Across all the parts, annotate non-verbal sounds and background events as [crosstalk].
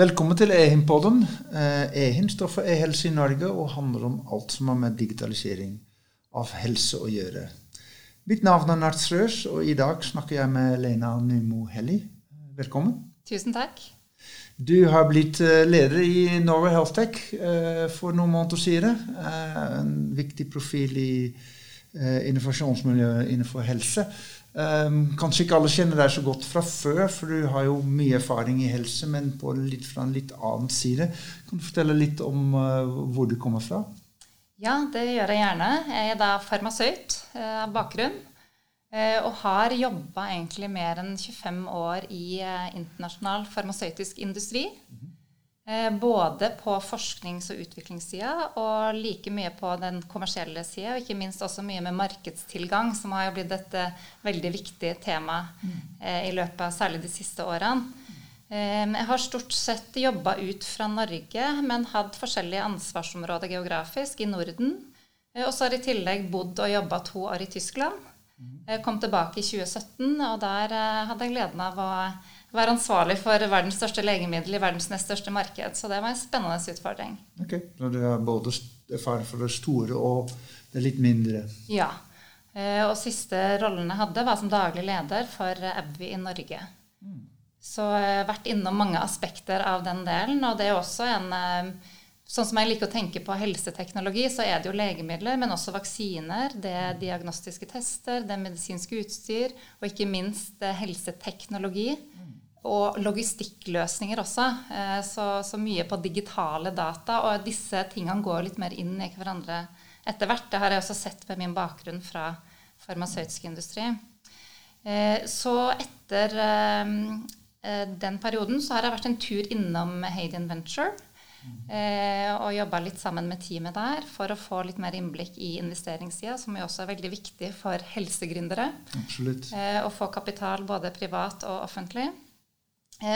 Velkommen til Ehin-podden. Ehin står for E-helse i Norge og handler om alt som har med digitalisering av helse å gjøre. Mitt navn er Nart Strøs, og i dag snakker jeg med Lena Nymo Helli. Velkommen. Tusen takk. Du har blitt leder i Norway Health Tech for noen måneder siden. En viktig profil i innovasjonsmiljøet innenfor helse. Um, kanskje ikke alle kjenner deg så godt fra før, for du har jo mye erfaring i helse, men på litt, fra en litt annen side. Kan du fortelle litt om uh, hvor du kommer fra? Ja, det gjør jeg gjerne. Jeg er da farmasøyt av uh, bakgrunn. Uh, og har jobba egentlig mer enn 25 år i internasjonal farmasøytisk industri. Mm -hmm. Både på forsknings- og utviklingssida og like mye på den kommersielle sida. Og ikke minst også mye med markedstilgang, som har jo blitt et veldig viktig tema i løpet av særlig de siste årene. Jeg har stort sett jobba ut fra Norge, men hatt forskjellige ansvarsområder geografisk i Norden. Og så har jeg i tillegg bodd og jobba to år i Tyskland. Jeg kom tilbake i 2017, og der hadde jeg gleden av å være ansvarlig for verdens største legemiddel i verdens nest største marked. Så det var en spennende utfordring. Ok, Når du har både erfaring for det store og det litt mindre? Ja. Og siste rollen jeg hadde, var som daglig leder for Abvi i Norge. Mm. Så jeg har vært innom mange aspekter av den delen. Og det er også en Sånn som jeg liker å tenke på helseteknologi, så er det jo legemidler, men også vaksiner, det er diagnostiske tester, det er medisinsk utstyr, og ikke minst helseteknologi. Og logistikkløsninger også. Så, så, mye på digitale data. Og disse tingene går litt mer inn i hverandre etter hvert. Det har jeg også sett ved min bakgrunn fra farmasøytisk industri. Så etter den perioden så har jeg vært en tur innom Hayden Venture. Og jobba litt sammen med teamet der for å få litt mer innblikk i investeringssida, som jo også er veldig viktig for helsegründere. Absolutt. Å få kapital både privat og offentlig.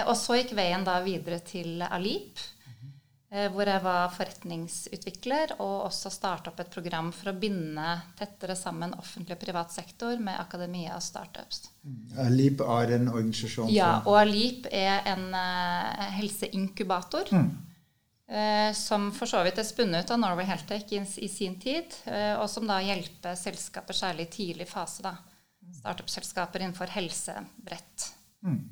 Og så gikk veien da videre til Alip, hvor jeg var forretningsutvikler og også starta opp et program for å binde tettere sammen offentlig og privat sektor med akademia og startups. Alip er en organisasjon Ja, og Alip er en helseinkubator. Mm. Uh, som for så vidt er spunnet ut av Norway Healthtech i, i sin tid, uh, og som da hjelper selskaper særlig i tidlig fase. da, Startup-selskaper innenfor helse bredt. Mm.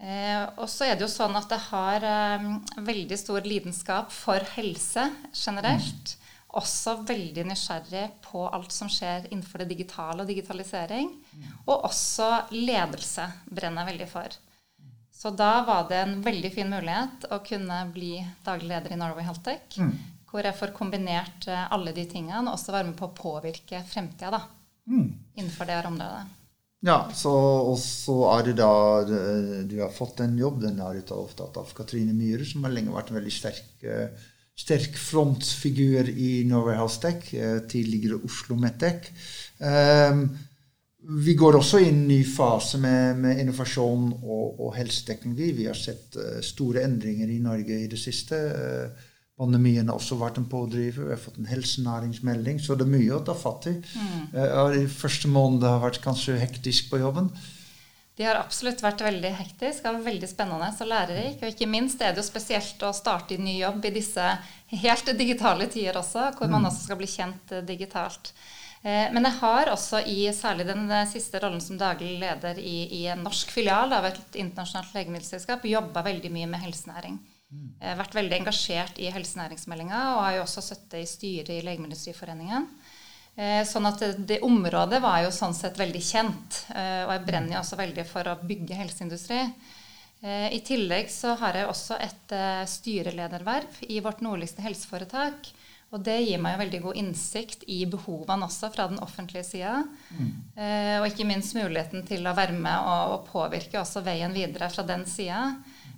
Eh, og så er det jo sånn at det har eh, veldig stor lidenskap for helse generelt. Mm. Også veldig nysgjerrig på alt som skjer innenfor det digitale og digitalisering. Mm. Og også ledelse brenner jeg veldig for. Så da var det en veldig fin mulighet å kunne bli daglig leder i Norway Health Tech. Mm. Hvor jeg får kombinert eh, alle de tingene og også være med på å påvirke fremtida mm. innenfor det området. Ja, så, og så er det da du har fått. Den er du opptatt av Katrine Myhre, som har lenge vært en veldig sterk, sterk frontfigur i Norway Health Tech, tidligere Oslo Medtech. Um, vi går også i en ny fase med, med innovasjon og, og, helseteknologi. Vi har sett uh, store endringer i Norge i det siste. Uh, Pandemien har også vært en pådriver. Vi har fått en helsenæringsmelding, så det er mye å ta fatt i. Mm. Uh, de første månedene har vært kanskje hektisk på jobben. De har absolutt vært veldig hektisk og veldig spennende og lærerik. Og ikke minst er det jo spesielt å starte i ny jobb i disse helt digitale tider også, hvor man mm. også skal bli kjent eh, digitalt. Eh, men jeg har også i særlig den siste rollen som daglig leder i, i en norsk filial av et internasjonalt legemiddelselskap jobba veldig mye med helsenæring. Jeg har vært veldig engasjert i helsenæringsmeldinga og har jo også sittet i styret i Legemiddelindustriforeningen. Eh, sånn at det, det, området var jo sånn sett veldig kjent. Eh, og jeg brenner jo også veldig for å bygge helseindustri. Eh, I tillegg så har jeg også et styrelederverv i vårt nordligste helseforetak. Og det gir meg jo veldig god innsikt i behovene også fra den offentlige sida. Mm. Og ikke minst muligheten til å være med og, og påvirke også veien videre fra den sida.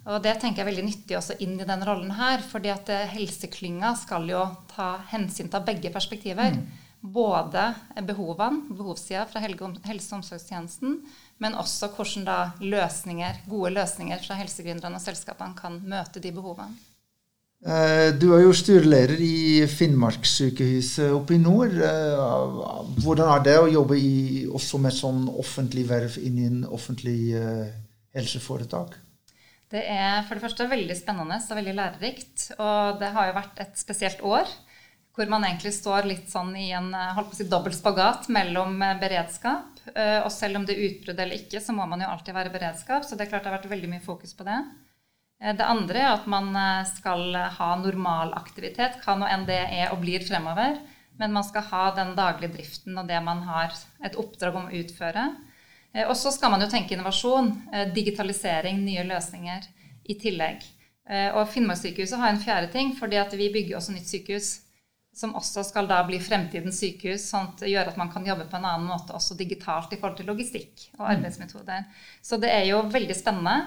Og det tenker jeg er veldig nyttig også inn i den rollen her. fordi at eh, helseklynga skal jo ta hensyn til begge perspektiver. Mm. Både behovene, behovssida fra helse- og omsorgstjenesten, men også hvordan da løsninger, gode løsninger fra helsegründerne og selskapene kan møte de behovene. Eh, du er jo styreleder i Finnmarkssykehuset oppe i nord. Eh, hvordan er det å jobbe i, også med sånn offentlig verv inn i en offentlig helseforetak? Det er for det første veldig spennende og veldig lærerikt. Og det har jo vært et spesielt år hvor man egentlig står litt sånn i en holdt si, dobbel spagat mellom beredskap. Og selv om det er utbrudd eller ikke, så må man jo alltid være beredskap. Så det er klart det har vært veldig mye fokus på det. Det andre er at man skal ha normal aktivitet, hva nå enn det er og blir fremover. Men man skal ha den daglige driften og det man har et oppdrag om å utføre. Eh, og så skal man jo tenke innovasjon, eh, digitalisering, nye løsninger i tillegg. Eh, og Finnmarkssykehuset har en fjerde ting, fordi at vi bygger også nytt sykehus. Som også skal da bli fremtidens sykehus, sånn at det gjør at man kan jobbe på en annen måte også digitalt i forhold til logistikk og mm. arbeidsmetoder. Så det er jo veldig spennende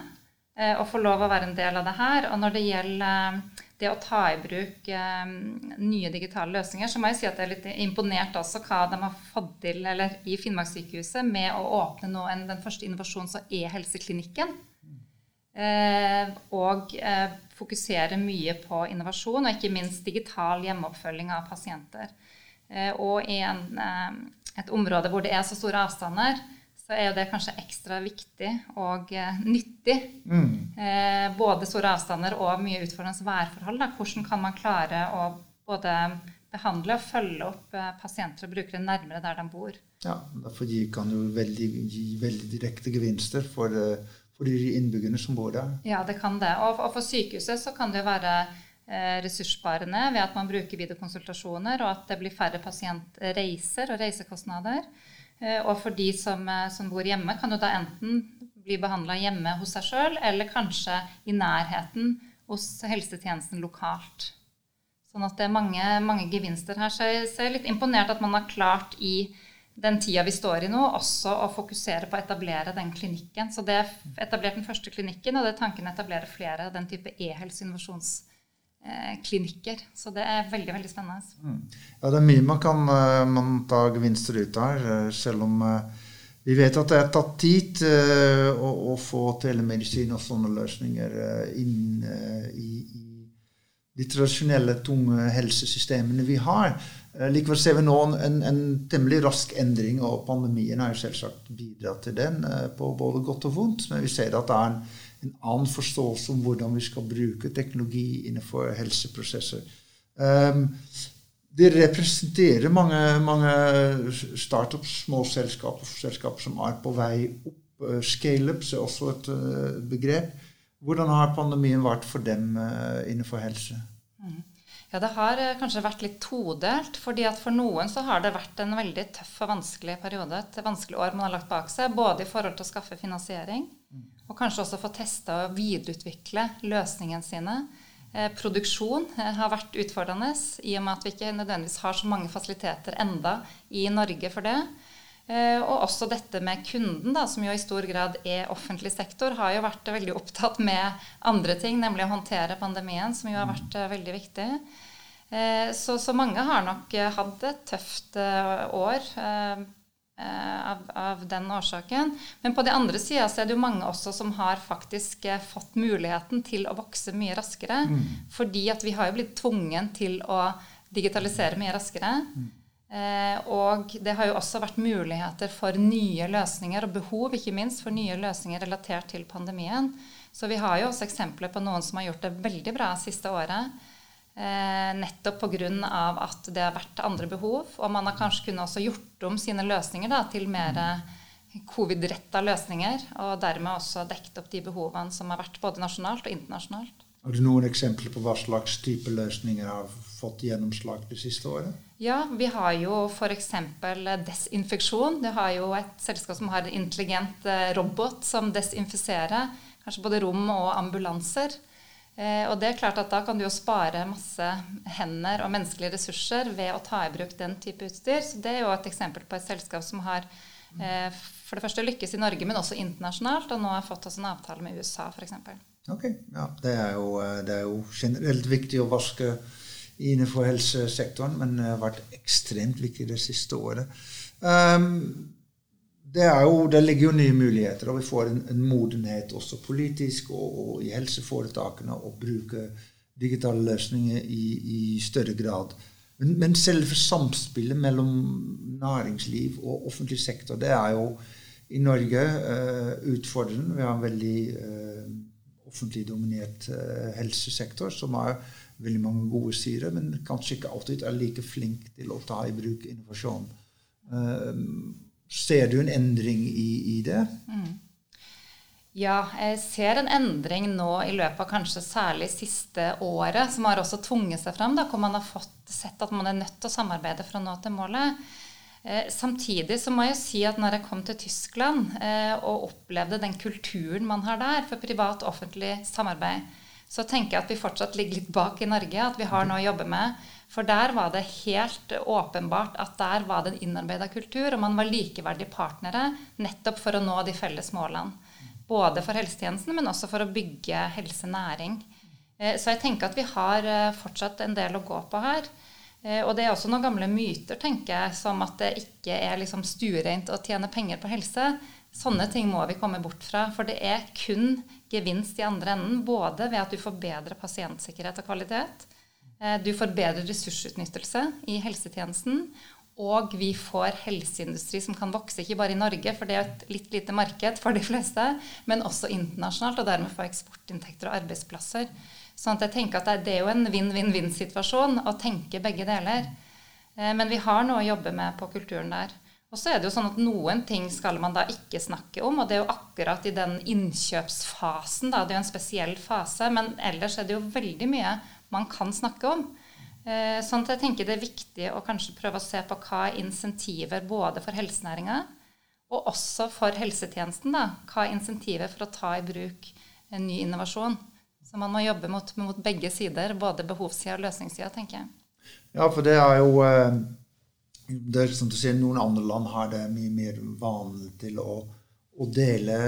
å få lov å være en del av det her. Og når det gjelder det å ta i bruk eh, nye digitale løsninger, så må jeg si at jeg er litt imponert også hva de har fått til eller i Finnmarkssykehuset med å åpne nå en, den første innovasjons- og e-helseklinikken. Eh, og eh, fokusere mye på innovasjon, og ikke minst digital hjemmeoppfølging av pasienter. Eh, og i en, eh, et område hvor det er så store avstander, så er jo det kanskje ekstra viktig og eh, nyttig. Mm. Eh, både store avstander og mye utfordrende værforhold. Da. Hvordan kan man klare å både behandle og følge opp eh, pasienter og brukere nærmere der de bor. Ja, Derfor kan jo veldig, gi veldig direkte gevinster for, for, de innbyggerne som bor der. Ja, det kan det. Og, og for sykehuset så kan det jo være ressurssparende ved at man bruker videokonsultasjoner, og at det blir færre pasientreiser og reisekostnader. Eh, og for de som, eh, som, bor hjemme, kan jo da enten bli behandla hjemme hos seg sjøl, eller kanskje i nærheten hos helsetjenesten lokalt. Sånn at det er mange, mange gevinster her. Så jeg er litt imponert at man har klart i den tida vi står i nå, også å fokusere på å etablere den klinikken. Så det er etablert den første klinikken, og det er tanken å etablere flere av den type e-helse innovasjonsklinikker Eh, klinikker. Så det er veldig veldig spennende. Mm. Ja, Det er mye man kan eh, man ta gevinster ut av, eh, selv om vi vet at det er tatt tid å, å få telemedisin og sånne løsninger inn i, i de tradisjonelle, tunge helsesystemene vi har. Likevel ser vi nå en, en temmelig rask endring, og pandemien har jo selvsagt bidratt til den på både godt og vondt. Men vi ser at det er en en annen forståelse om hvordan vi skal bruke teknologi innenfor helseprosesser. Um, det representerer mange, mange startups, små selskaper, selskaper som er på vei opp. Uh, Scaleups er også et uh, begrep. Hvordan har pandemien vært for dem uh, innenfor helse? Mm. Ja, Det har kanskje vært litt todelt. fordi at For noen så har det vært en veldig tøff og vanskelig periode. Et vanskelig år man har lagt bak seg, både i forhold til å skaffe finansiering. Og kanskje også få testa og videreutvikle løsningene sine. Eh, produksjon eh, har vært utfordrende i og med at vi ikke nødvendigvis har så mange fasiliteter enda i Norge for det. Eh, og også dette med kunden, da, som jo i stor grad er offentlig sektor, har jo vært veldig opptatt med andre ting, nemlig å håndtere pandemien, som jo har vært eh, veldig viktig. Eh, så, så, mange har nok hatt et tøft år av, av, den årsaken. Men på den andre sida er det jo mange også som har faktisk eh, fått muligheten til å vokse mye raskere. Mm. Fordi at vi har jo blitt tvungen til å digitalisere mye raskere. Mm. Eh, og det har jo også vært muligheter for nye løsninger, og behov ikke minst for nye løsninger relatert til pandemien. Så vi har jo også eksempler på noen som har gjort det veldig bra siste året. Eh, nettopp pga. at det har vært andre behov. Og man har kanskje kunnet også gjort om sine løsninger da, til mer covid-retta løsninger. Og dermed også dekket opp de behovene som har vært både nasjonalt og internasjonalt. Har du noen eksempler på hva slags type løsninger har fått gjennomslag det siste året? Ja, vi har jo f.eks. desinfeksjon. Det har jo et selskap som har en intelligent eh, robot som desinfiserer kanskje både rom og ambulanser. Eh, og det er klart at Da kan du jo spare masse hender og menneskelige ressurser ved å ta i bruk den type utstyr. Så Det er jo et eksempel på et selskap som har eh, for det første lykkes i Norge, men også internasjonalt, og nå har fått oss en avtale med USA f.eks. Ok, ja, det er, jo, eh, det er jo generelt viktig å vaske innenfor helsesektoren, men det har vært ekstremt viktig det siste året. Um, det, jo, det, ligger jo nye muligheter, og vi får en, en modenhet også politisk og, og, i helseforetakene å bruke digitale løsninger i, i større grad. Men, men, selve samspillet mellom næringsliv og offentlig sektor, det er jo i Norge uh, utfordrende. Vi har en veldig uh, offentlig dominert uh, helsesektor, som har veldig mange gode sider, men kanskje ikke alltid er like flink til å ta i bruk innovasjon. Uh, ser du en endring i, i det? Mm. Ja, jeg ser en endring nå i løpet av kanskje særlig siste året, som har også tvunget seg fram, da, hvor man har fått, sett at man er nødt til å samarbeide for å nå til målet. Eh, samtidig så må jeg si at når jeg kom til Tyskland eh, og opplevde den kulturen man har der for privat-offentlig samarbeid, så tenker jeg at vi fortsatt ligger litt bak i Norge. At vi har noe å jobbe med. For der var det helt åpenbart at der var det en innarbeida kultur, og man var likeverdige partnere nettopp for å nå de felles målene. Både for helsetjenesten, men også for å bygge helsenæring. Eh, så jeg tenker at vi har eh, fortsatt en del å gå på her. Eh, og det er også noen gamle myter, tenker jeg, som at det ikke er liksom stuereint å tjene penger på helse. Sånne ting må vi komme bort fra. For det er kun gevinst i andre enden. Både ved at du får bedre pasientsikkerhet og kvalitet. Du får bedre ressursutnyttelse i helsetjenesten. Og vi får helseindustri som kan vokse, ikke bare i Norge, for det er et litt lite marked for de fleste, men også internasjonalt, og dermed få eksportinntekter og arbeidsplasser. Sånn at jeg tenker at det er jo en vinn-vinn-vinn-situasjon å tenke begge deler. Eh, men vi har noe å jobbe med på kulturen der. Og så er det jo sånn at noen ting skal man da ikke snakke om, og det er jo akkurat i den innkjøpsfasen, da. Det er jo en spesiell fase, men ellers er det jo veldig mye man kan snakke om. Eh, sånn at jeg tenker det er viktig å kanskje prøve å se på hva er insentiver både for helsenæringa og også for helsetjenesten. da, Hva er insentiver for å ta i bruk en ny innovasjon? Så man må jobbe mot, mot begge sider, både behovssida og løsningssida, tenker jeg. Ja, for det er jo eh, det er som du sier, Noen andre land har det mye mer vanlig til å, å dele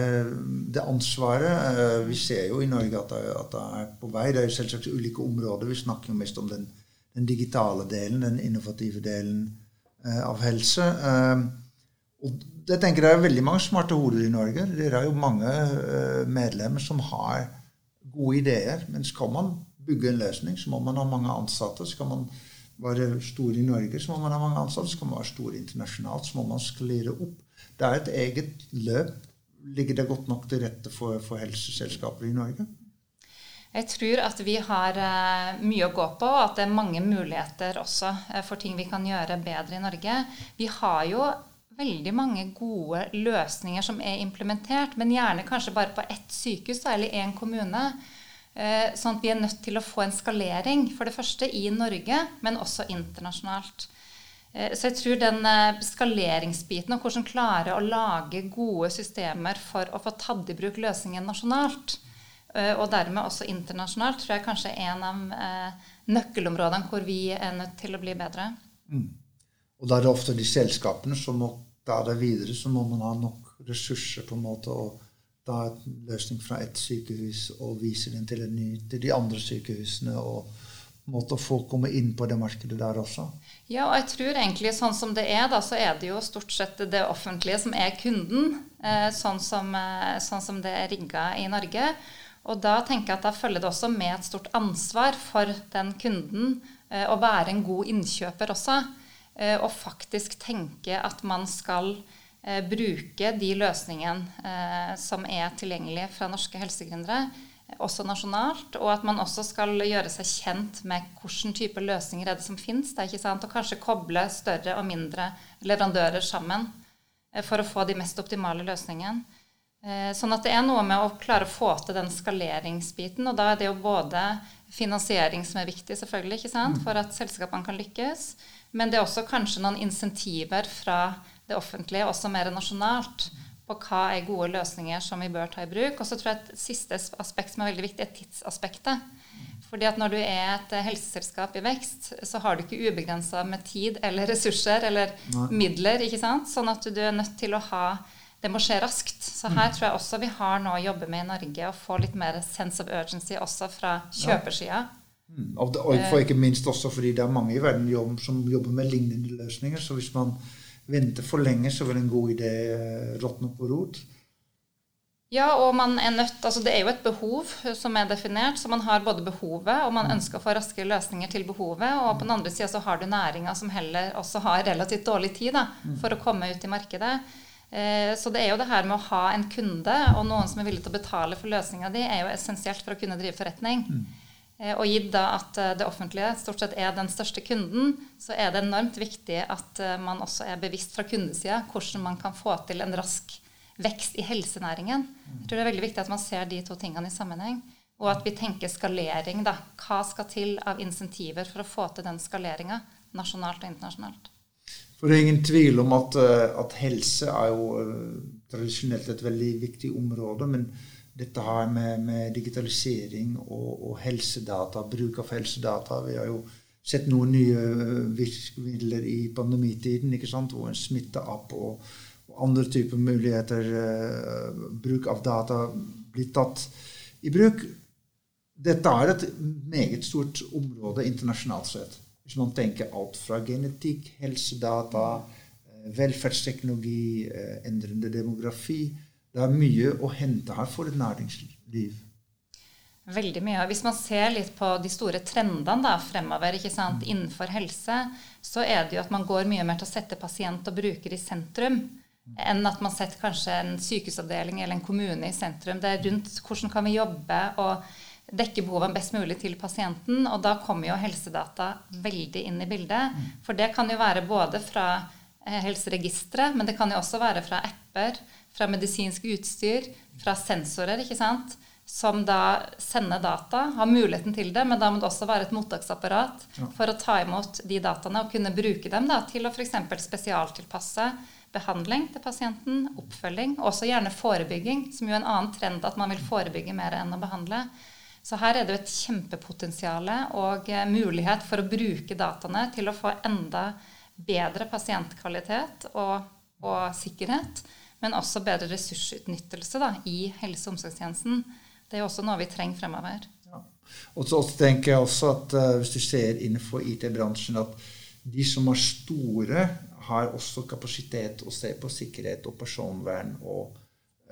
det ansvaret. Eh, vi ser jo i Norge at det, at det er på vei. Det er jo selvsagt ulike områder. Vi snakker jo mest om den den digitale delen, den innovative delen eh, av helse. Eh, og jeg tenker Det er veldig mange smarte hoder i Norge. Det er jo mange medlemmer som har gode ideer. Men skal man bygge en løsning, så må man ha mange ansatte. Skal man være stor i Norge, så må man ha mange ansatte. Skal man være stor internasjonalt, så må man skalere opp. Det er et eget løp. Ligger det godt nok til rette for, for helseselskaper i Norge? Jeg tror at vi har uh, mye å gå på, og at det er mange muligheter også uh, for ting vi kan gjøre bedre i Norge. Vi har jo veldig mange gode løsninger som er implementert, men gjerne kanskje bare på ett sykehus eller én kommune. Uh, sånn at vi er nødt til å få en skalering, for det første i Norge, men også internasjonalt. Så jeg tror den skaleringsbiten og hvordan klare å lage gode systemer for å få tatt i bruk løsningen nasjonalt, Eh, og dermed også internasjonalt, tror jeg kanskje er en av eh, nøkkelområdene hvor vi er nødt til å bli bedre. Mm. Og da er det ofte de selskapene som må ta det videre, så må man ha nok ressurser på en måte å ta en løsning fra ett sykehus og vise den til, ny, til de andre sykehusene. og måte å få komme inn på det markedet der også. Ja, og jeg tror egentlig sånn som det er, da, så er det jo stort sett det offentlige som er kunden. Eh, sånn, som, sånn som det er rigga i Norge. Og da tenker jeg at da følger det også med et stort ansvar for den kunden eh, å være en god innkjøper også. Eh, og faktisk tenke at man skal eh, bruke de løsningene som er tilgjengelige fra norske helsegründere, også nasjonalt. Og at man også skal gjøre seg kjent med hvilken type løsninger er det som finnes. Det er ikke sant, Og kanskje koble større og mindre leverandører sammen for å få de mest optimale løsningene. Eh, sånn at det er noe med å klare å få til den skaleringsbiten. Og da er det jo både finansiering som er viktig, selvfølgelig, ikke sant, mm. for at selskapene kan lykkes. Men det er også kanskje noen insentiver fra det offentlige, også mer nasjonalt, på hva er gode løsninger som vi bør ta i bruk. Og så tror jeg et siste aspekt som er veldig viktig, er tidsaspektet. Fordi at når du er et helseselskap i vekst, så har du ikke ubegrensa med tid eller ressurser eller Nei. midler. ikke sant? Sånn at du er nødt til å ha det må skje raskt. Så her tror jeg også vi har noe å jobbe med i Norge, å få litt mer sense of urgency også fra kjøpersida. Mm. Og, for ikke minst også fordi det er mange i verden som jobber med lignende løsninger. Så hvis man venter for lenge, så vil en god idé eh, råtne på rot. Ja, og man er nødt, altså det er jo et behov som er definert. Så man har både behovet, og man mm. ønsker å få raskere løsninger til behovet. Og på den andre sida så har du næringa som heller også har relativt dårlig tid da, mm. for å komme ut i markedet. Eh, så det er jo det her med å ha en kunde og noen som er villig til å betale for løsninga di, er jo essensielt for å kunne drive forretning. Mm. Og gitt da at det offentlige stort sett er den største kunden, så er det enormt viktig at man også er bevisst fra kundesida hvordan man kan få til en rask vekst i helsenæringen. Jeg tror det er veldig viktig at man ser de to tingene i sammenheng. Og at vi tenker skalering. da. Hva skal til av insentiver for å få til den skaleringa nasjonalt og internasjonalt? For det er ingen tvil om at, eh, at helse er jo tradisjonelt et veldig viktig område. Men dette her med, med digitalisering og, og, helsedata, bruk av helsedata Vi har jo sett noen nye eh, virkemidler i pandemitiden, ikke sant? hvor en smitteapp og, og andre typer muligheter, uh, bruk av data, blir tatt i bruk. Dette er et meget stort område internasjonalt sett. Hvis man tenker alt fra genetikk, helsedata, eh, velferdsteknologi, endrende demografi Det er mye å hente her for et næringsliv. Veldig mye. Hvis man ser litt på de store trendene da, fremover sant, mm. innenfor helse, så er det jo at man går mye mer til å sette pasient og bruker i sentrum enn at man setter kanskje en sykehusavdeling eller en kommune i sentrum. Det er rundt hvordan kan vi jobbe og dekke behovene best mulig til pasienten. Og da kommer jo helsedata veldig inn i bildet. For det kan jo være både fra helseregisteret, men det kan jo også være fra apper, fra medisinsk utstyr, fra sensorer, ikke sant? som da sender data, har muligheten til det, men da må det også være et mottaksapparat for å ta imot de dataene og kunne bruke dem da, til å f.eks. spesialtilpasse behandling til pasienten, oppfølging, og også gjerne forebygging, som jo er en annen trend at man vil forebygge mer enn å behandle. Så her er det jo et kjempepotensial og eh, mulighet for å bruke dataene til å få enda bedre pasientkvalitet og, og sikkerhet, men også bedre ressursutnyttelse da, i helse- og omsorgstjenesten. Det er jo også noe vi trenger fremover. Ja. Og så tenker jeg også at uh, Hvis du ser innenfor IT-bransjen at de som er store, har også kapasitet å se på sikkerhet og personvern og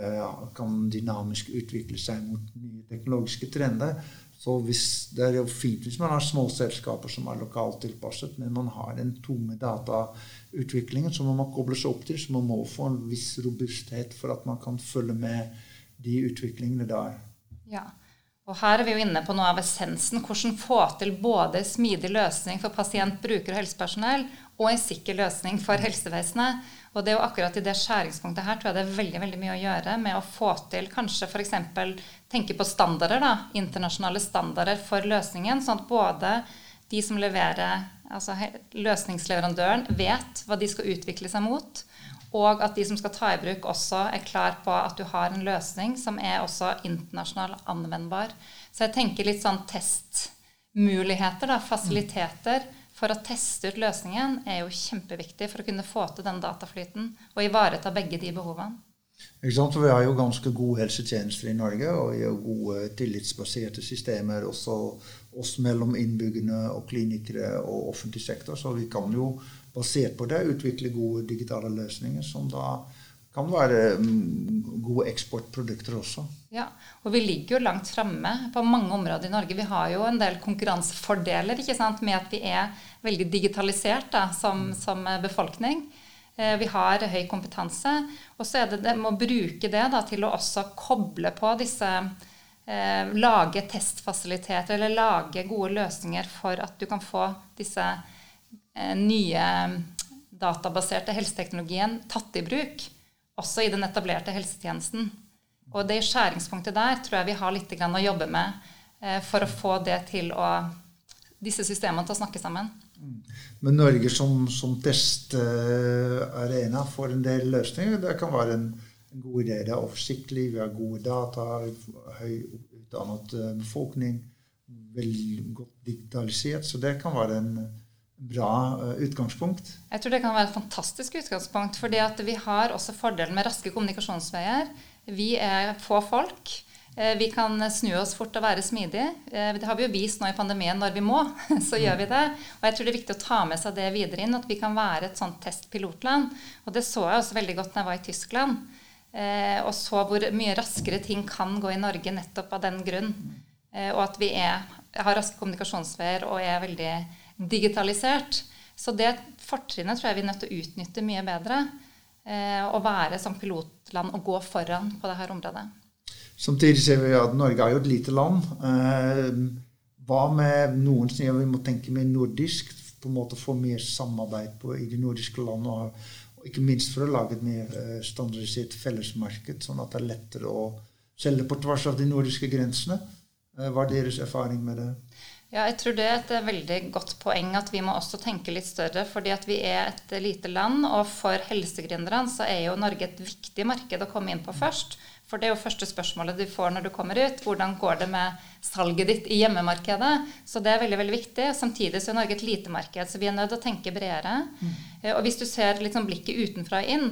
uh, kan dynamisk utvikle seg mot nye teknologiske trender. Så hvis, Det er jo fint hvis man har små selskaper som er lokalt tilpasset, men man har den tunge datautviklingen som man må koble seg opp til, så man må få en viss robusthet for at man kan følge med de utviklingene der. Ja, og her er vi jo inne på noe av essensen. Hvordan få til både smidig løsning for pasient, bruker og helsepersonell, og en sikker løsning for helsevesenet. Og det er jo akkurat i det skjæringspunktet her tror jeg det er veldig veldig mye å gjøre med å få til kanskje f.eks. tenke på standarder, da, internasjonale standarder for løsningen, sånn at både de som leverer, altså løsningsleverandøren, vet hva de skal utvikle seg mot, og at de som skal ta i bruk, også er klar på at du har en løsning som er også internasjonal anvendbar. Så jeg tenker litt sånn testmuligheter, da, fasiliteter for å teste ut løsningen er jo kjempeviktig for å kunne få til den dataflyten og ivareta begge de behovene. Ikke sant? Vi har jo ganske gode helsetjenester i Norge, og vi har gode tillitsbaserte systemer også oss mellom innbyggerne og klinikere og offentlig sektor. Så vi kan jo basert på det utvikle gode digitale løsninger som da kan være mm, gode eksportprodukter også. Ja, og vi ligger jo langt framme på mange områder i Norge. Vi har jo en del konkurransefordeler ikke sant, med at vi er veldig digitalisert da, som, som befolkning. Eh, vi har høy kompetanse. Og så er det det å bruke det da, til å også koble på disse eh, Lage testfasiliteter eller lage gode løsninger for at du kan få disse eh, nye databaserte helseteknologien tatt i bruk også i den etablerte helsetjenesten. Og det skjæringspunktet der tror jeg vi har litt å jobbe med eh, for å få det til å disse systemene til å snakke sammen. Mm. Men Norge som, som testarena får en del løsninger, det kan være en, god idé. Det er oversiktlig, vi har gode data, høy utdannet eh, befolkning, veldig godt digitalisert. Så det kan være en bra uh, utgangspunkt? Jeg tror det kan være et fantastisk utgangspunkt. fordi vi har også fordelen med raske kommunikasjonsveier. Vi er få folk. Uh, vi kan snu oss fort og være smidige. Uh, det har vi jo vist nå i pandemien. Når vi må, [laughs] så gjør vi det. Og jeg tror det er viktig å ta med seg det videre inn, at vi kan være et sånt testpilotland. Og det så jeg også veldig godt når jeg var i Tyskland. Og så hvor mye raskere ting kan gå i Norge nettopp av den grunn. Og at vi er, har raske kommunikasjonsveier og er veldig digitalisert. Så det fortrinnet tror jeg vi er nødt til å utnytte mye bedre. å være som pilotland og gå foran på dette området. Samtidig ser vi at Norge er jo et lite land. Hva med noen sider vi må tenke mer nordisk? På en måte få mer samarbeid på, i de nordiske landene. Og ikke minst for å lage et mer standardisert fellesmarked, sånn at det er lettere å selge på tvers av de nordiske grensene. Hva er deres erfaring med det? Ja, jeg tror det er et veldig godt poeng at vi må også tenke litt større. fordi at vi er et lite land, og for helsegründerne så er jo Norge et viktig marked å komme inn på først. For det er jo første spørsmålet du får når du kommer ut. Hvordan går det med salget ditt i hjemmemarkedet? Så det er veldig veldig viktig. Samtidig så er Norge et lite marked, så vi er nødt til å tenke bredere. Mm. Og hvis du ser liksom blikket utenfra inn,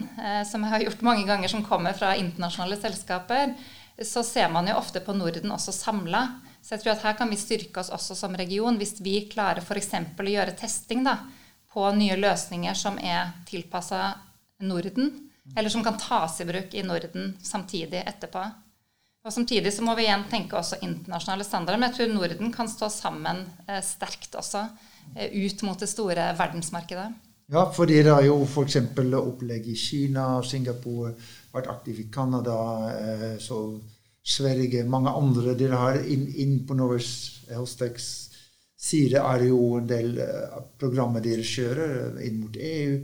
som jeg har gjort mange ganger, som kommer fra internasjonale selskaper, så ser man jo ofte på Norden også samla. Så jeg tror at her kan vi styrke oss også som region hvis vi klarer f.eks. å gjøre testing da, på nye løsninger som er tilpassa Norden, eller som kan tas i bruk i Norden samtidig etterpå. Og Samtidig så må vi igjen tenke også internasjonale standarder. Men jeg tror Norden kan stå sammen eh, sterkt også eh, ut mot det store verdensmarkedet. Ja, fordi det er jo f.eks. opplegg i Kina, Singapore, vært aktiv i Canada. Eh, så Sverige, mange andre dere har inn, inn på Norse Healthtechs side, er jo en del uh, programmer dere kjører uh, inn mot EU.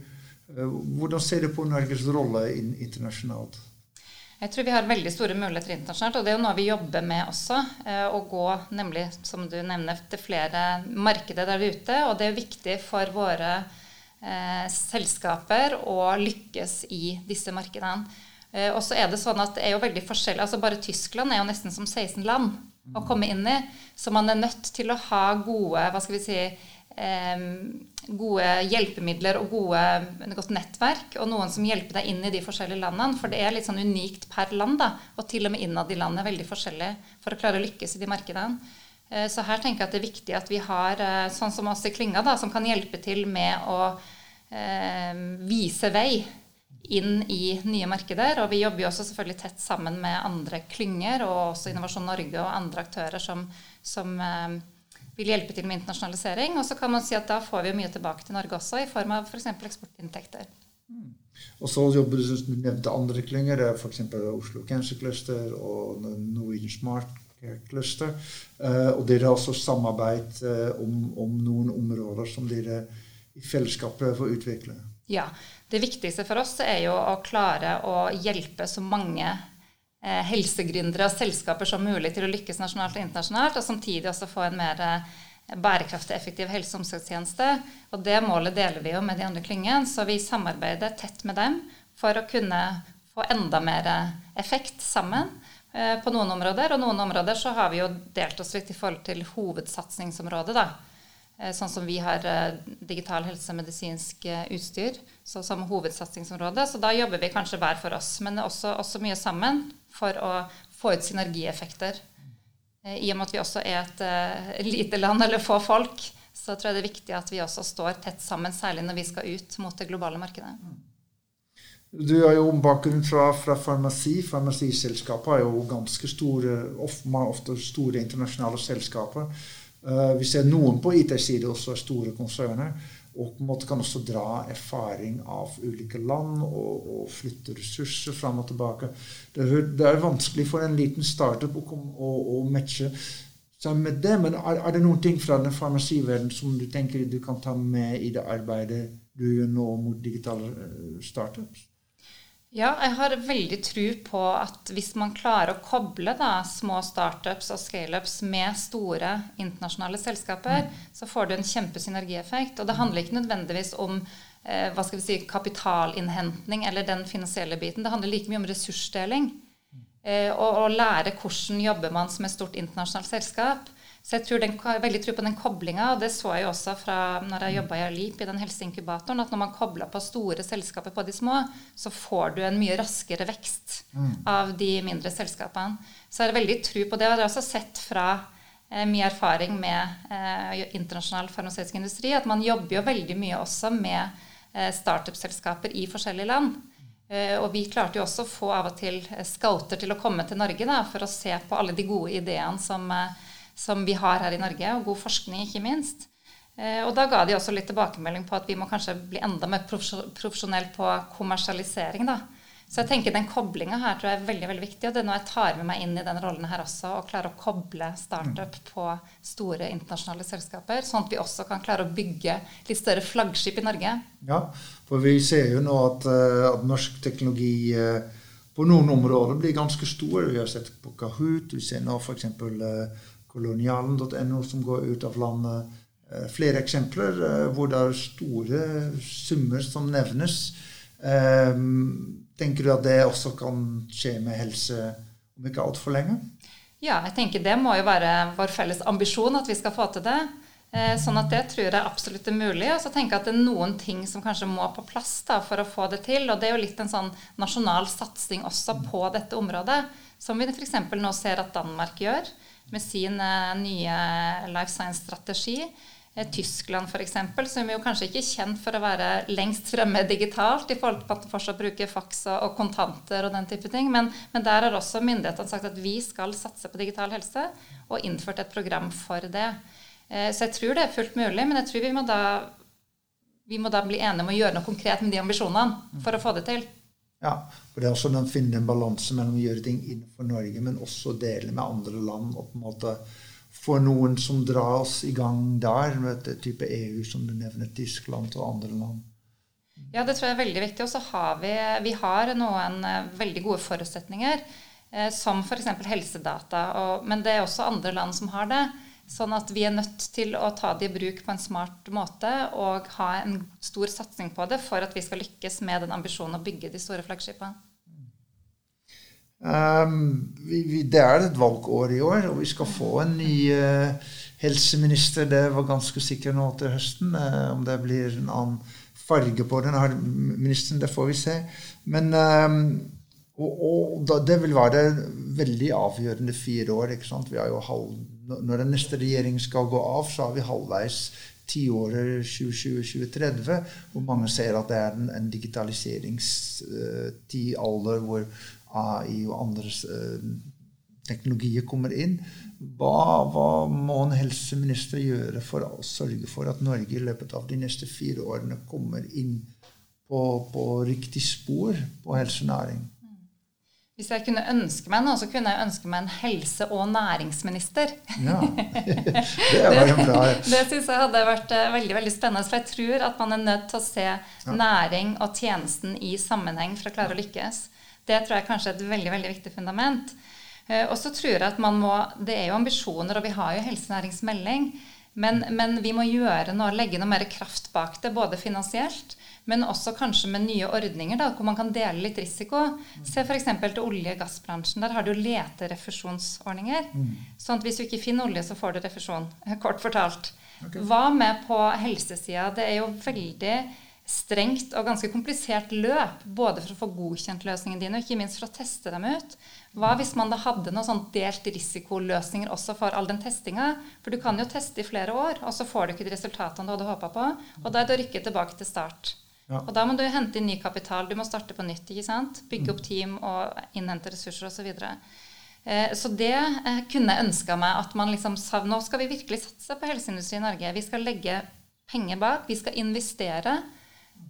Uh, hvordan ser du på Norges rolle in, internasjonalt? Jeg tror vi har veldig store muligheter internasjonalt, og det er jo noe vi jobber med også. Å gå nemlig, som du nevner, til flere markeder der ute. Og det er viktig for våre eh, selskaper å lykkes i disse markedene. Eh, og så er det sånn at det er jo veldig forskjellig. altså Bare Tyskland er jo nesten som 16 land å komme inn i. Så man er nødt til å ha gode hva skal vi si, eh, gode hjelpemidler og gode, godt nettverk. Og noen som hjelper deg inn i de forskjellige landene. For det er litt sånn unikt per land. da, Og til og med innad i landet er veldig forskjellig for å klare å lykkes i de markedene. Eh, så her tenker jeg at det er viktig at vi har sånn som oss i klynga, da, som kan hjelpe til med å eh, vise vei inn i nye markeder. Og vi jobber jo også selvfølgelig tett sammen med andre klynger, og også Innovasjon Norge og andre aktører som, som eh, vil hjelpe til med internasjonalisering. Og så kan man si at da får vi mye tilbake til Norge også, i form av f.eks. For eksportinntekter. Mm. Og så jobber du du nevnte andre klynger, f.eks. Oslo Cancer Cluster og Norwegian Smart Cluster. Eh, og dere har også samarbeid eh, om, om, noen områder som dere i fellesskap prøver å utvikle. Ja. Det viktigste for oss er jo å klare å hjelpe så mange eh, helsegründere og selskaper som mulig til å lykkes nasjonalt og internasjonalt, og samtidig også få en mer eh, bærekraftig, effektiv helse- og omsorgstjeneste. Og det målet deler vi jo med de andre klyngene, så vi samarbeider tett med dem for å kunne få enda mer effekt sammen eh, på noen områder. Og noen områder så har vi jo delt oss litt i forhold til hovedsatsingsområdet, da. Eh, sånn som vi har eh, digital helse- og medisinsk eh, utstyr så som hovedsatsingsområde. Så da jobber vi kanskje hver for oss, men også, også mye sammen for å få ut synergieffekter. I og med at vi også er et lite land, eller få folk, så tror jeg det er viktig at vi også står tett sammen, særlig når vi skal ut mot det globale markedet. Du har jo bakgrunn fra, fra farmasi. Farmasiselskaper er jo ganske store, ofte store internasjonale selskaper. Uh, vi ser noen på IT-side også store konserner. Og på en måte kan også dra erfaring av ulike land og, og flytte ressurser fram og tilbake. Det er, det er, vanskelig for en liten startup å, å, å matche seg med det. Men er, er, det noen ting fra den farmasiverdenen som du tenker du kan ta med i det arbeidet du gjør nå mot digitale eh, startups? Ja, jeg har veldig tro på at hvis man klarer å koble da, små startups og scaleups med store internasjonale selskaper, mm. så får du en kjempesynergieffekt. Og det handler ikke nødvendigvis om eh, hva skal vi si, kapitalinnhentning eller den finansielle biten. Det handler like mye om ressursdeling. Eh, og, å lære hvordan jobber man som et stort internasjonalt selskap. Så jeg tror den, veldig tro på den koblinga, og det så jeg også fra når jeg jobba i Alip, i den helseinkubatoren, at når man kobler på store selskaper på de små, så får du en mye raskere vekst mm. av de mindre selskapene. Så jeg har veldig tro på det. Og det har jeg også sett fra eh, mye erfaring med eh, internasjonal farmasøytisk industri, at man jobber jo veldig mye også med eh, startup-selskaper i forskjellige land. Eh, og vi klarte jo også å få av og til eh, scouter til å komme til Norge da, for å se på alle de gode ideene som eh, som vi har her i Norge, og god forskning ikke minst. Eh, og da ga de også litt tilbakemelding på at vi må kanskje bli enda mer profesjonelle på kommersialisering. da. Så jeg tenker den koblinga her tror jeg er veldig veldig viktig. Og det er noe jeg tar med meg inn i den rollen her også, å klare å koble startup på store internasjonale selskaper. Sånn at vi også kan klare å bygge litt større flaggskip i Norge. Ja, for vi ser jo nå at, eh, at norsk teknologi eh, på noen områder blir ganske stor. Vi har sett på Kahoot, vi ser nå f.eks. kolonialen.no som går ut av landet. Eh, flere eksempler eh, hvor det er store summer som nevnes. Eh, tenker du at det også kan skje med helse om ikke altfor lenge? Ja, jeg tenker det må jo være vår felles ambisjon at vi skal få til det. Sånn at det tror jeg absolutt er mulig. Og så tenker jeg at det er noen ting som kanskje må på plass da, for å få det til. Og det er jo litt en sånn nasjonal satsing også på dette området. Som vi f.eks. nå ser at Danmark gjør med sin nye life science-strategi. Eh, Tyskland f.eks., som jo kanskje ikke er kjent for å være lengst fremme digitalt i forhold til at de fortsatt bruker faks og, kontanter og den type ting. Men, men der har også myndighetene sagt at vi skal satse på digital helse, og innført et program for det. Eh, så jeg tror det er fullt mulig, men jeg tror vi må da, vi må da bli enige om å gjøre noe konkret med de ambisjonene for å få det til. Ja, for det er også å finne en balanse mellom å gjøre ting innenfor Norge, men også dele med andre land. og på en måte for noen som drar oss i gang der, med et type EU, som du nevner, Tyskland og andre land. Ja, det tror jeg er veldig viktig. Og så har vi, vi har noen eh, veldig gode forutsetninger, eh, som f.eks. helsedata. Og, men det er også andre land som har det. Sånn at vi er nødt til å ta det i bruk på en smart måte og ha en stor satsing på det for at vi skal lykkes med den ambisjonen å bygge de store flaggskipene. Um, vi, vi, det er et valgår i år, og vi skal få en ny uh, helseminister. Det var ganske sikkert nå til høsten. Uh, om det blir en annen farge på den her ministeren, det får vi se. Men um, og, og da, det vil være veldig avgjørende fire år. ikke sant? Vi har jo halv, når den neste regjering skal gå av, så har vi halvveis tiåret 2020-2030, hvor mange ser at det er en, en digitaliseringstid, uh, hvor AI og andre eh, teknologier kommer inn. Hva, hva, må en helseminister gjøre for å sørge for at Norge i løpet av de neste fire årene kommer inn på, på riktig spor på helsenæring? Hvis jeg kunne ønske meg noe, så kunne jeg ønske meg en helse- og næringsminister. Ja, [laughs] Det var jo bra. det, det syns jeg hadde vært uh, veldig veldig spennende. For jeg tror at man er nødt til å se ja. næring og tjenesten i sammenheng for å klare å lykkes. Det tror jeg kanskje er et veldig, veldig viktig fundament. Eh, og så tror jeg at man må Det er jo ambisjoner, og vi har jo helsenæringsmelding. Men, men, vi må gjøre noe, legge noe mer kraft bak det, både finansielt, men også kanskje med nye ordninger da, hvor man kan dele litt risiko. Se f.eks. til olje- og gassbransjen. Der har du leterefusjonsordninger. Mm. Sånn at hvis du ikke finner olje, så får du refusjon. [laughs] Kort fortalt. Okay. Hva med på helsesida? Det er jo veldig strengt og ganske komplisert løp, både for å få godkjent løsningene dine og ikke minst for å teste dem ut. Hva hvis man da hadde noen sånn delt risikoløsninger også for all den testinga? For du kan jo teste i flere år, og så får du ikke de resultatene du hadde håpa på. Og da er det å rykke tilbake til start. Ja. Og da må du hente inn ny kapital. Du må starte på nytt. ikke sant? Bygge opp team og innhente ressurser osv. Så. Eh, så det eh, kunne jeg ønska meg at man liksom sa nå skal vi virkelig satse på helseindustri i Norge. Vi skal legge penger bak. Vi skal investere.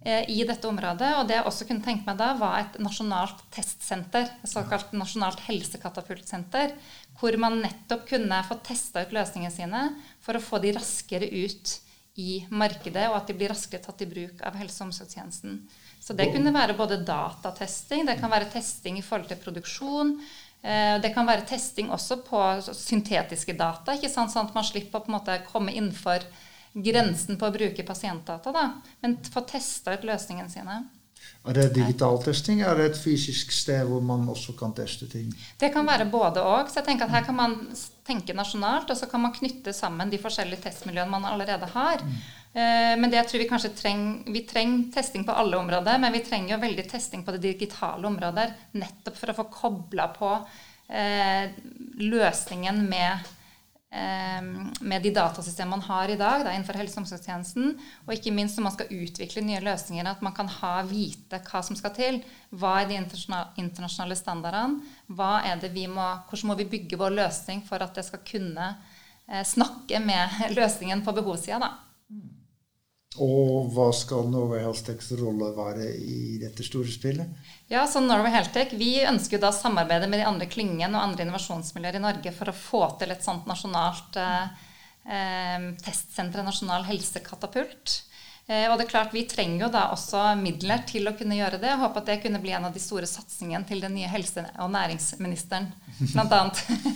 Eh, i dette området. Og det jeg også kunne tenke meg da, var et nasjonalt testsenter. Et såkalt nasjonalt helsekatapultsenter. Hvor man nettopp kunne få testa ut løsningene sine for å få de raskere ut i markedet, og at de blir raskere tatt i bruk av helse- og omsorgstjenesten. Så det kunne være både datatesting, det kan være testing i forhold til produksjon. Eh, det kan være testing også på syntetiske data, ikke sant? sånn at man slipper å på en måte komme innenfor grensen på å bruke pasientdata, da, men få testa ut løsningene sine. Er det digital testing, er det et fysisk sted hvor man også kan teste ting? Det kan være både og. Så jeg tenker at her kan man tenke nasjonalt, og så kan man knytte sammen de forskjellige testmiljøene man allerede har. Mm. Eh, men det jeg tror vi kanskje trenger Vi trenger testing på alle områder, men vi trenger jo veldig testing på det digitale området, nettopp for å få kobla på eh, løsningen med med de datasystemene man har i dag da, innenfor helse- og omsorgstjenesten. Og ikke minst når man skal utvikle nye løsninger, at man kan ha, vite hva som skal til. Hva er de internasjonale standardene? Hva er det vi må, hvordan må vi bygge vår løsning for at det skal kunne eh, snakke med [laughs] løsningen på behovssida? Og hva skal Norway Healthtechs rolle være i dette store spillet? Ja, så Norway Healthtech, Vi ønsker jo da samarbeide med de andre klyngene og andre innovasjonsmiljøer i Norge for å få til et sånt nasjonalt eh, eh, testsenter, nasjonal helsekatapult. Eh, og det er klart, Vi trenger jo da også midler til å kunne gjøre det. Jeg håper at det kunne bli en av de store satsingene til den nye helse- og næringsministeren, bl.a.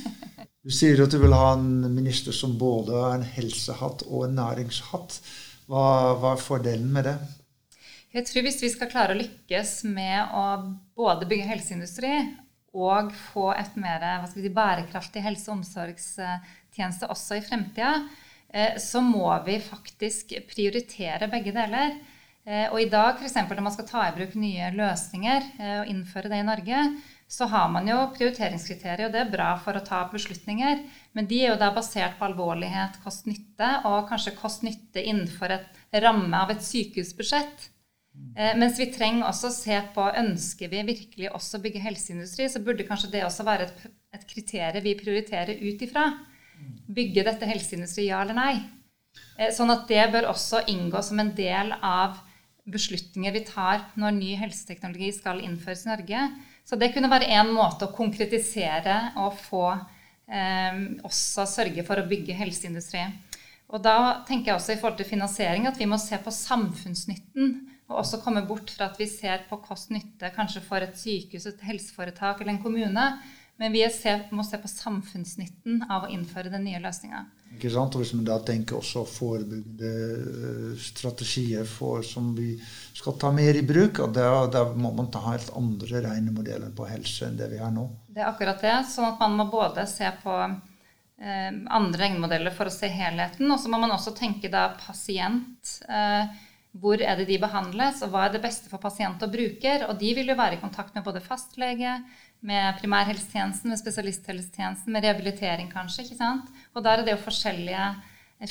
[laughs] du sier at du vil ha en minister som både har en helsehatt og en næringshatt. Hva, hva er fordelen med det? Jeg tror Hvis vi skal klare å lykkes med å både bygge helseindustri og få et mer si, bærekraftig helse- og omsorgstjeneste også i fremtida, eh, så må vi faktisk prioritere begge deler. Eh, og i dag, f.eks. når man skal ta i bruk nye løsninger eh, og innføre det i Norge, så har man jo prioriteringskriterier, og det er bra for å ta beslutninger. Men de er jo da basert på alvorlighet, kost-nytte, og kanskje kost-nytte innenfor et ramme av et sykehusbudsjett. Eh, mens vi trenger også å se på ønsker vi virkelig også bygge helseindustri, så burde kanskje det også være et, et kriterium vi prioriterer ut ifra. Bygge dette helseindustri, ja eller nei? Eh, sånn at det bør også inngå som en del av beslutninger vi tar når ny helseteknologi skal innføres i Norge. Så det kunne være én måte å konkretisere og få eh, også sørge for å bygge helseindustri. Og da tenker jeg også i forhold til finansiering at vi må se på samfunnsnytten. Og også komme bort fra at vi ser på kost-nytte kanskje for et sykehus, et helseforetak eller en kommune. Men vi må se på samfunnsnytten av å innføre den nye løsninga. Ikke sant? Og Hvis vi da tenker også forebyggende eh, strategier for, som vi skal ta mer i bruk, da der må man ta helt andre regnemodeller på helse enn det vi har nå. Det er akkurat det. sånn at man må både se på eh, andre regnemodeller for å se helheten, og så må man også tenke da pasient. Eh, hvor er det de behandles, og hva er det beste for pasient og bruker? Og de vil jo være i kontakt med både fastlege, med primærhelsetjenesten, med spesialisthelsetjenesten, med rehabilitering kanskje. ikke sant? Og der er det jo forskjellige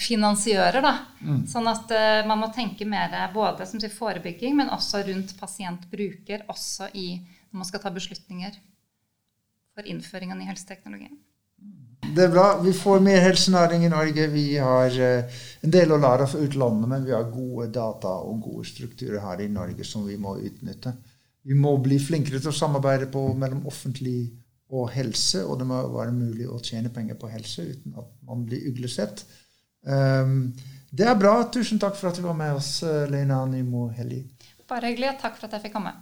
finansiører. da. Mm. Sånn at uh, man må tenke mer både som sier, forebygging, men også rundt pasient-bruker, også i, når man skal ta beslutninger for innføring av ny helseteknologi. Det er bra. Vi får mer helsenæring i Norge. Vi har uh, en del å lære fra utlandet, men vi har gode data og gode strukturer her i Norge som vi må utnytte. Vi må bli flinkere til å samarbeide på, mellom offentlig og helse, og det må være mulig å tjene penger på helse uten at man blir uglesett. Um, det er bra. Tusen takk for at du var med oss, Leina Nymo Helli. Bare hyggelig. Takk for at jeg fikk komme.